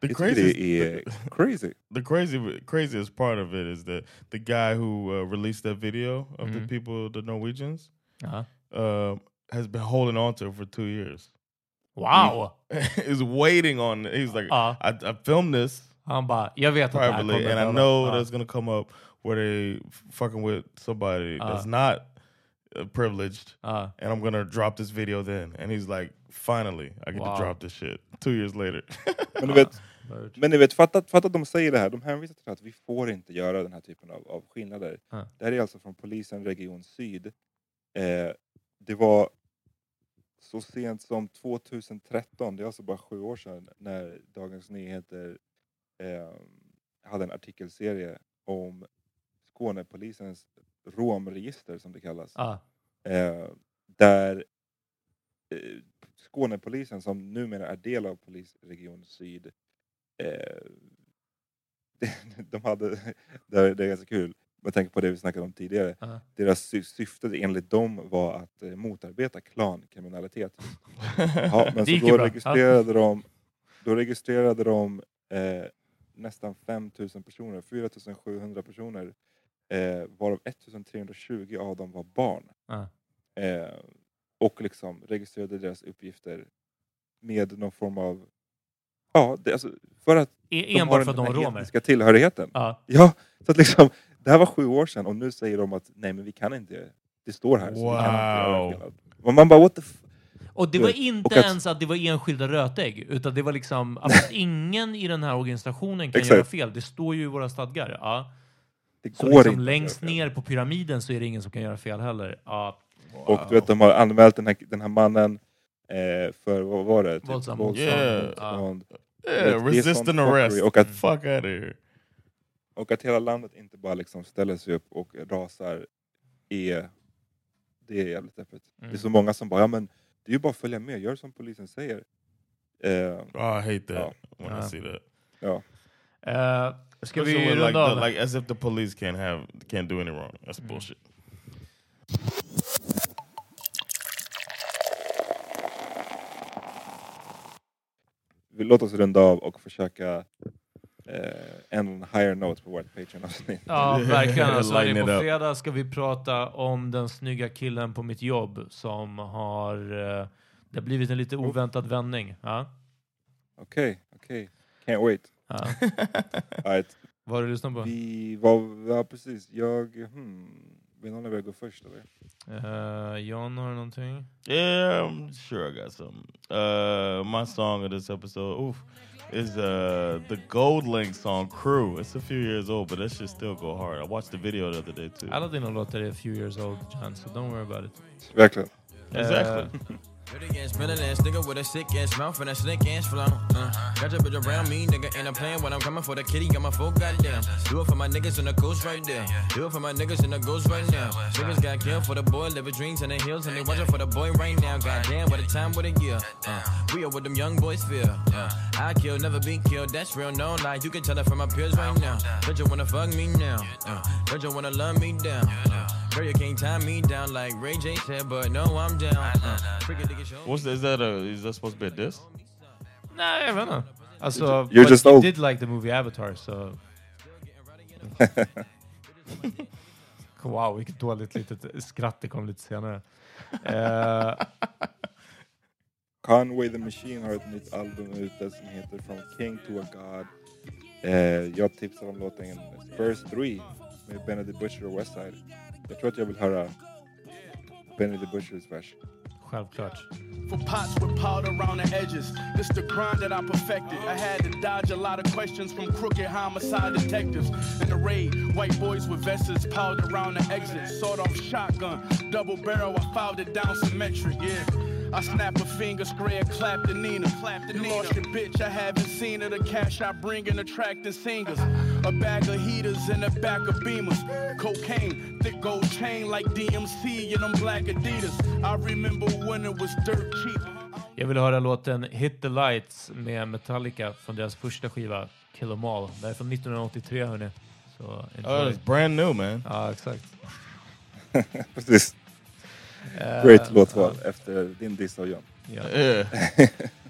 The Jag tycker craziest, det är crazy. the crazy craziest part of it is that the guy who uh, released that video of Mhm. the people, the Norwegians, Ja. uh, has been holding on to it for two years. Wow! is waiting on. He's like, Ja. I, I filmed this Han bara, jag vet att det här kommer privately, and I behöva- know Ja. that's gonna come up where they f- fucking with somebody Uh. that's not uh, privileged, Ja. and I'm gonna drop this video then. And he's like, finally, I get Wow. to drop this shit. Two years later. Men du vet, Bird. Men du vet fatta, fatta att de säger det här, de hänvisar till att vi får inte göra den här typen av, av skillnader. Ja. Det här är alltså från polisen Region Syd. Eh, det var så sent som 2013, det är alltså bara sju år sedan, när Dagens Nyheter eh, hade en artikelserie om Skånepolisens romregister som det kallas. Ja. Eh, där eh, Skånepolisen, som numera är del av polisregion Syd, de hade, det är, ganska kul, med tanke på det vi snackade om tidigare, Ja. deras sy- syfte enligt dem var att eh, motarbeta klankriminalitet. Ja, men så då registrerade de, då registrerade de eh, nästan 5000 personer, 4700 personer, eh, varav 1320 av dem var barn. Ja. Eh, och liksom registrerade deras uppgifter med någon form av... Ja, det, alltså, för att E- de har Enbart den för att de var romer. etniska tillhörigheten. Ja. Ja, så att liksom, det här var sju år sedan och nu säger de att nej men vi kan inte, det står här. Så vi kan inte göra Wow. skillnad. Och man bara what the f- Och det var inte att- ens att det var enskilda rötägg, utan det var liksom att ingen i den här organisationen kan Exakt. göra fel. Det står ju i våra stadgar. Ja. Det Så går liksom inte. längst ner på pyramiden så är det ingen som kan göra fel heller. Ja. Och du vet, de har anmält den här, den här mannen eh, för, vad var det? Typ Våldsam våldsam Yeah. motstånd. Yeah, sånt arrest. och att- Fuck out of here. Och att hela landet inte bara liksom ställer sig upp och rasar är, det är jävligt deppigt. Mm. Det är så många som bara, ja men det är ju bara att följa med, gör som polisen säger. Eh, Oh, I hate that Ja. when I Ja. see that. ja. Eh, ska Especially vi runda like, the, like as if the police can't have can't do any wrong. That's Mm. bullshit. Vi låt oss runda av och försöka eh, en higher note på vårt Patreon-avsnitt. Ja, verkligen. Alltså, på fredag ska vi prata om den snygga killen på mitt jobb som har... eh, det har blivit en lite oväntad vändning. Ja. Okej, okej. Can't wait. Ja. All right. Vad har du lyssnat på? Vi var, ja precis, jag, hmm, vill någon av er gå först eller? Uh, John har någonting? Yeah, I'm sure I got something. Uh, my song of this episode, oof, is uh the Gold Link song "Crew." It's a few years old, but that should still go hard. I watched the video the other day too. Alla dina låtar är a lot that it's a few years old, John, so don't worry about it. Verkligen. Exactly. Eh, Dirty ass, spilling ass nigga with a sick ass mouth and a slick ass flow. Uh, got your bitch around me, nigga, and I'm playing when I'm coming for the kitty. Got my full goddamn. Do it for my niggas in the coast right there. Do it for my niggas in the ghost right now. Niggas got killed for the boy, living dreams in the hills, and they watching for the boy right now. Goddamn, what a time, what a year. Uh, we are what them young boys feel. Uh, I kill, never be killed. That's real, no lie. You can tell it from my peers right now. Don't you wanna fuck me now? Uh, you wanna love me down? Uh, girl, you can't tie me down like Ray J said, but no, I'm down. Uh, freaking nigga, What's is that? A is that supposed to be a diss? Nej, jag vet inte. Alltså, You're but just you old. did like the movie Avatar, so... Wow, vilket dåligt litet skratt det kom lite senare. Eh, Conway the Machine har ett nytt album ute som heter From King to a God. Eh, jag tipsar om låten Spurs 3 med Benny the Butcher och Westside. Jag tror att jag vill höra uh, Benny the Butchers vers. självklart. For pots with powder around the edges. This the grind that I perfected. I had to dodge a lot of questions from crooked homicide detectives. In the raid, white boys with vests piled around the exit. Sawed off shotgun, double barrel, I filed it down symmetric, yeah. I snap a finger, a clap to Nina. Clap to you Nina. lost your bitch, I haven't seen her. The cash I bring in attracting singers. A bag of heaters in the back of beamers. Cocaine, thick gold chain like DMC in them black Adidas. I remember when it was dirt cheap. Jag vill höra låten Hit the Lights med Metallica från deras första skiva Kill 'em All. Det är från 1983 hörni. Så Oh, enjoy. it's brand new, man. Ja, exakt. Precis. Eh, Great låtval efter din diss av John. Ja.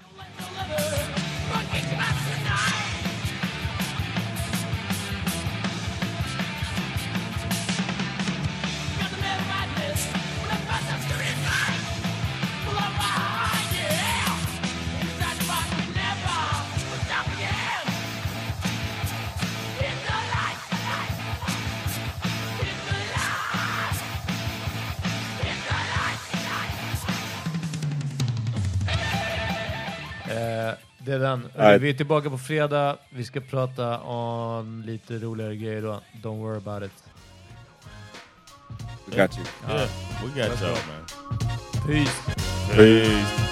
Vi är tillbaka på fredag. Vi ska prata om lite roligare grejer då. Don't worry about it. We got you. Yeah, we got y'all, man. Peace. Peace.